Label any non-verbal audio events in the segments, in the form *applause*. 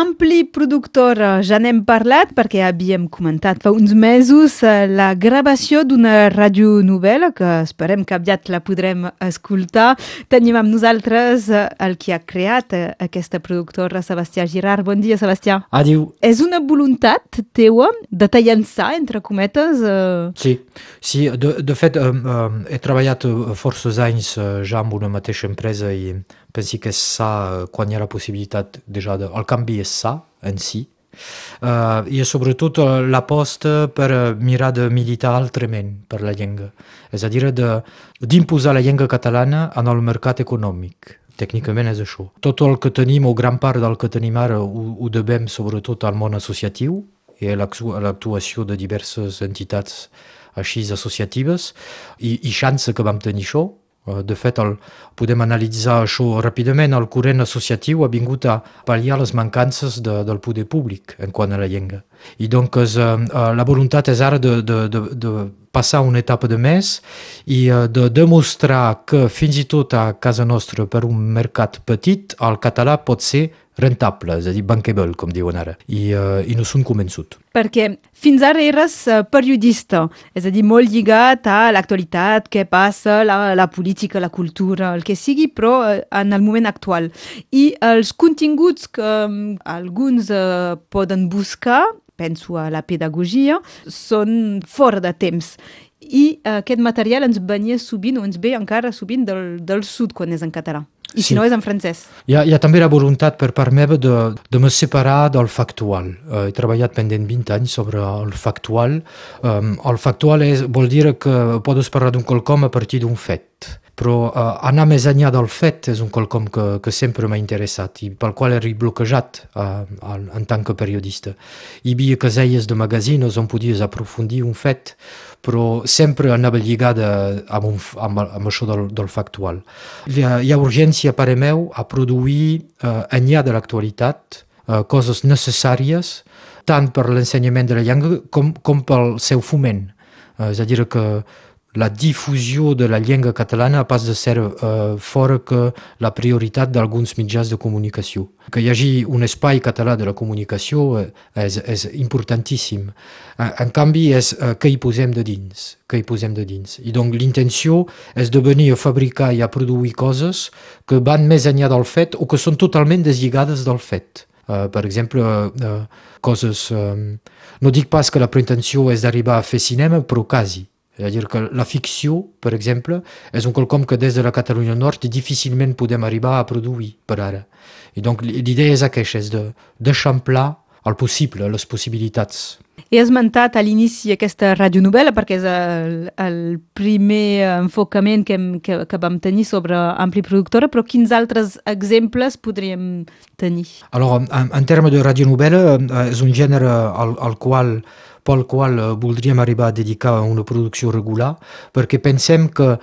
Ampli productor, ja n'hem parlat perquè havíem comentat fa uns mesos eh, la gravació d'una radionovel·la que esperem que aviat la podrem escoltar. Tenim amb nosaltres eh, el qui ha creat eh, aquesta productora, Sebastià Girard. Bon dia, Sebastià. Adiu. És una voluntat teua de tallançar, entre cometes? Eh... Sí, sí de, de fet eh, eh, he treballat forces anys eh, ja amb una mateixa empresa i pensi que és sa quan hi ha la possibilitat déjà de, el canvi és sa en si. Uh, i sobretot l'aposta per mirar de militar altrament per la llengua. És a dir d'imposar la llengua catalana en el mercat econòmic. Tècnicament és això. Tot el que tenim, o gran part del que tenim ara, ho, ho devem sobretot al món associatiu i a l'actuació de diverses entitats així associatives. I, i xança que vam tenir això, Eh, de fet, el, podem analitzar això ràpidament. El corrent associatiu ha vingut a pal·liar les mancances de, del poder públic en quant a la llengua. I doncs eh, eh, la voluntat és ara de, de, de, de passar una etapa de més i eh, de demostrar que fins i tot a casa nostra, per un mercat petit, el català pot ser rentable, és a dir, bankable, com diuen ara, i, uh, i no són convençut. Perquè fins ara eres uh, periodista, és a dir, molt lligat a l'actualitat, què passa, la, la política, la cultura, el que sigui, però uh, en el moment actual. I els continguts que um, alguns uh, poden buscar, penso a la pedagogia, són fora de temps i uh, aquest material ens venia sovint, o ens ve encara sovint del, del sud quan és en català. I si sí. no és en francès. Hi ha, hi ha també la voluntat per part meva de, de me separar del factual. Uh, he treballat pendent 20 anys sobre el factual. Um, el factual és, vol dir que podes parlar d'un quelcom a partir d'un fet però uh, anar més enllà del fet és un quelcom que, que sempre m'ha interessat i pel qual he bloquejat uh, en tant que periodista. Hi havia caselles de magazines on podies aprofundir un fet, però sempre anava lligada amb, un, amb, amb això del, del factual. Hi ha, hi ha urgència, pare meu, a produir, uh, enllà de l'actualitat, uh, coses necessàries tant per l'ensenyament de la llengua com, com pel seu foment. Uh, és a dir, que la difusió de la llengua catalana pas de ser uh, fora que la prioritat d'alguns mitjans de comunicació. Que hi hagi un espai català de la comunicació uh, és, és importantíssim. Uh, en canvi, és uh, què hi posem de dins. Què hi posem de dins. I donc l'intenció és de venir a fabricar i a produir coses que van més enllà del fet o que són totalment deslligades del fet. Uh, per exemple, uh, coses... Uh, no dic pas que la pretensió és d'arribar a fer cinema, però quasi. És a dir, que la ficció, per exemple, és un quelcom que des de la Catalunya Nord difícilment podem arribar a produir per ara. I donc l'idea és aquesta, és d'eixamplar de, el possible, les possibilitats. He esmentat a l'inici aquesta radionovel·la perquè és el, el primer enfocament que, que, que vam tenir sobre Ampli Productora, però quins altres exemples podríem tenir? Alors, en, en termes de radionovel·la, eh, és un gènere al, al qual pel qual eh, voldríem arribar a dedicar una producció regular, perquè pensem que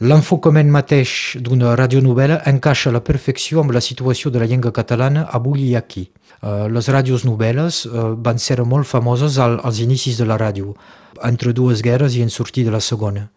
l'enfocament mateix d'una radionovel·la encaixa a la perfecció amb la situació de la llengua catalana avui i aquí. Uh, les ràdios novel·les uh, van ser molt famoses al, als inicis de la ràdio, entre dues guerres i en sortir de la segona.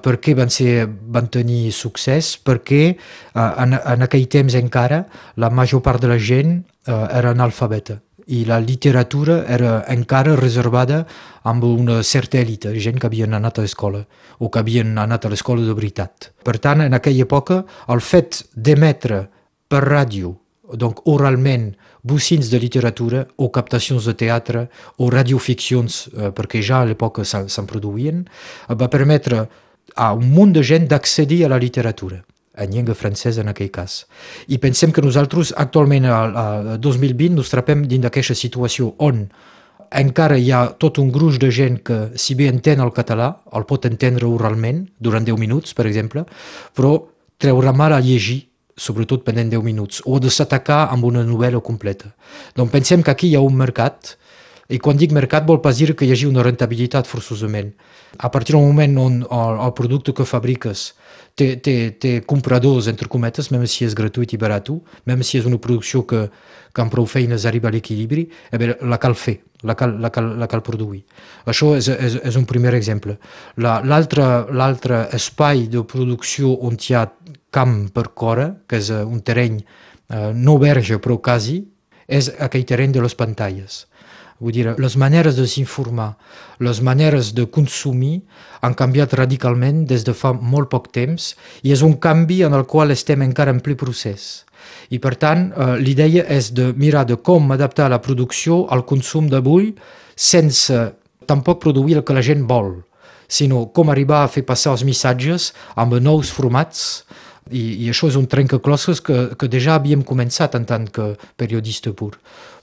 Per què van, ser, van tenir succés? Perquè en, en aquell temps encara la major part de la gent era analfabeta i la literatura era encara reservada amb una certa èlita, gent que havien anat a l'escola o que havien anat a l'escola de veritat. Per tant, en aquella època, el fet d'emetre per ràdio, donc oralment, bocins de literatura o captacions de teatre o radioficcions, eh, perquè ja a l'època se'n produïen, va permetre a un munt de gent d'accedir a la literatura en llengua francesa en aquell cas. I pensem que nosaltres actualment a, a 2020 nos trapem dins d'aquesta situació on encara hi ha tot un gruix de gent que, si bé entén el català, el pot entendre oralment durant 10 minuts, per exemple, però treurà mal a llegir sobretot pendent 10 minuts, o de s'atacar amb una novel·la completa. Donc pensem que aquí hi ha un mercat, i quan dic mercat vol pas dir que hi hagi una rentabilitat forçosament. A partir del moment on el, el producte que fabriques té, té, té compradors, entre cometes, même si és gratuït i barat, même si és una producció que, que amb prou feines arriba a l'equilibri, eh la cal fer, la cal, la cal, la cal produir. Això és, és, és un primer exemple. L'altre espai de producció on hi ha camp per cora, que és un terreny eh, no verge però quasi, és aquell terreny de les pantalles. Vull dir, les maneres de s'informar, les maneres de consumir han canviat radicalment des de fa molt poc temps i és un canvi en el qual estem encara en ple procés. I per tant, eh, l'idea és de mirar de com adaptar la producció al consum d'avui sense tampoc produir el que la gent vol, sinó com arribar a fer passar els missatges amb nous formats i, i això és un trencaclosses que, que ja havíem començat en tant que periodista pur.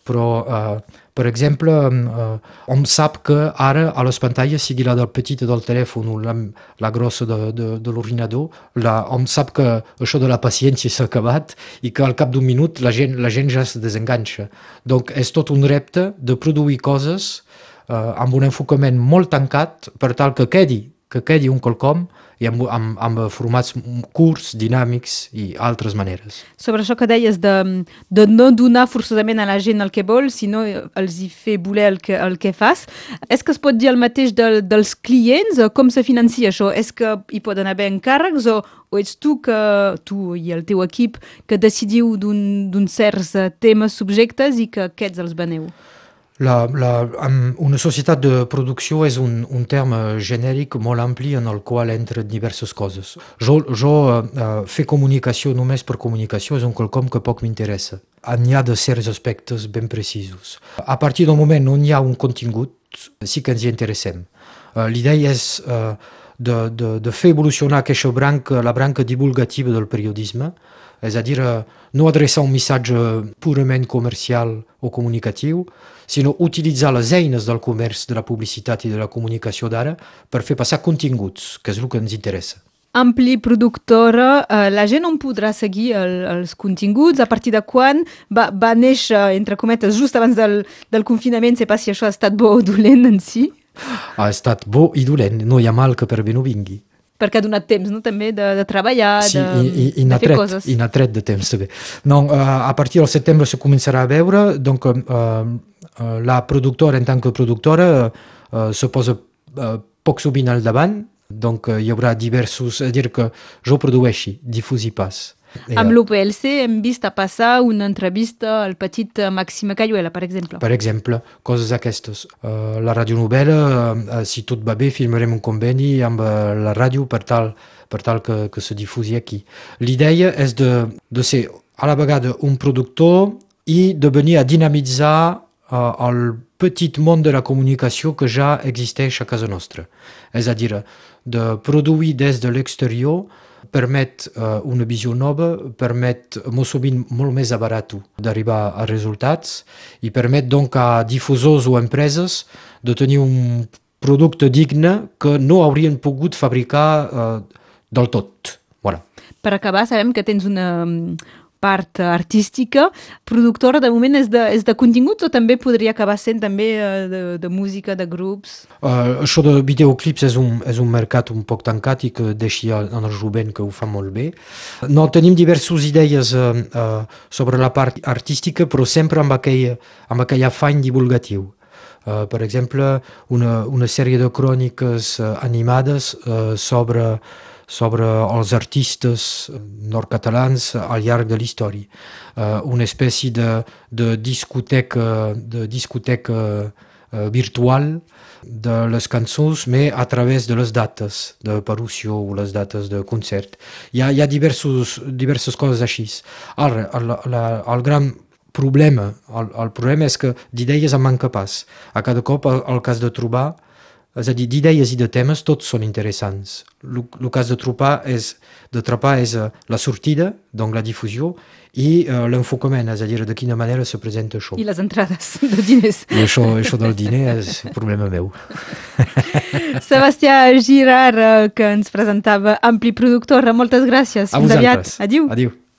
Però eh, per exemple, eh, hom sap que ara a les pantalles, sigui la del petit del telèfon o la, la grossa de, de, de l'ordinador, hom sap que això de la paciència s'ha acabat i que al cap d'un minut la gent, la gent ja se desenganxa. Donc és tot un repte de produir coses eh, amb un enfocament molt tancat per tal que quedi, que quedi un quelcom i amb, amb, amb formats curts, dinàmics i altres maneres. Sobre això que deies de, de no donar forçosament a la gent el que vol, sinó els hi fer voler el que, el que fas, és que es pot dir el mateix del, dels clients? Com se financia això? És que hi poden haver encàrrecs o, o ets tu, que, tu i el teu equip que decidiu d'un certs temes subjectes i que aquests els veneu? La, la, una societat de producció és un, un terme genèric molt ampli en el qual entren diverses coses. Jo, jo uh, fer comunicació només per comunicació és un quelcom que poc m'interessa. N'hi ha de certs aspectes ben precisos. A partir del moment on hi ha un contingut, sí que ens hi interessem. Uh, L'idea és uh, de, de, de fer evolucionar aquesta branca, la branca divulgativa del periodisme, és a dir, no adreçar un missatge purament comercial o comunicatiu, sinó utilitzar les eines del comerç, de la publicitat i de la comunicació d'ara per fer passar continguts, que és el que ens interessa. Ampli productora, eh, la gent on podrà seguir el, els continguts, a partir de quan va, va néixer, entre cometes, just abans del, del confinament, sé pas si això ha estat bo o dolent en si? Ha estat bo i dolent, no hi ha mal que per bé no vingui perquè ha donat temps, no? també, de, de treballar, sí, de, i, i, i de fer tret, coses. I n'ha tret de temps, també. No, uh, a partir del setembre se començarà a veure, donc uh, uh, la productora, en tant que productora, uh, se posa uh, poc sovint al davant, donc uh, hi haurà diversos, és a dir, que jo produeixi, difusi pas. Amb l'UPLC hem vist a passar una entrevista al petit Maxime Cayuela, per exemple. Per exemple, coses aquestes. Uh, la radionovela, uh, si tot va bé, filmarem un conveni amb uh, la ràdio per tal, per tal que, que se difusi aquí. L'idea és de, de ser a la vegada un productor i de venir a dinamitzar uh, el petit món de la comunicació que ja existeix a casa nostra. És a dir, de produir des de l'exterior permet uh, una visió nova, permet molt sovint molt més barat d'arribar a resultats i permet donc a difusors o empreses de tenir un producte digne que no haurien pogut fabricar uh, del tot. Voilà. Per acabar, sabem que tens una, part artística, productora de moment és de, és de continguts o també podria acabar sent també eh, de, de música, de grups? Uh, això de videoclips és un, és un mercat un poc tancat i que deixi en el jovent que ho fa molt bé. No, tenim diverses idees uh, uh, sobre la part artística, però sempre amb aquell, amb aquell afany divulgatiu. Uh, per exemple, una, una sèrie de cròniques uh, animades uh, sobre sobre els artistes nord-catalans al llarg de l'història. Uh, una espècie de, de discoteca, de discoteca uh, virtual de les cançons, mais a través de les dates de parució o les dates de concert. Hi ha, hi ha diversos, diverses coses així. Ara, el, el, el gran problema, el, el problema és que d'idees en manca pas. A cada cop el cas de trobar és a dir, d'idees i de temes tots són interessants. El cas de trapar és, de trapar és uh, la sortida, donc la difusió, i uh, l'enfocament, és a dir, de quina manera se presenta això. I les entrades de diners. I això, això del diner és problema meu. *laughs* Sebastià Girard, que ens presentava Ampli Productora, moltes gràcies. A Fins aviat. Adiu. Adiu.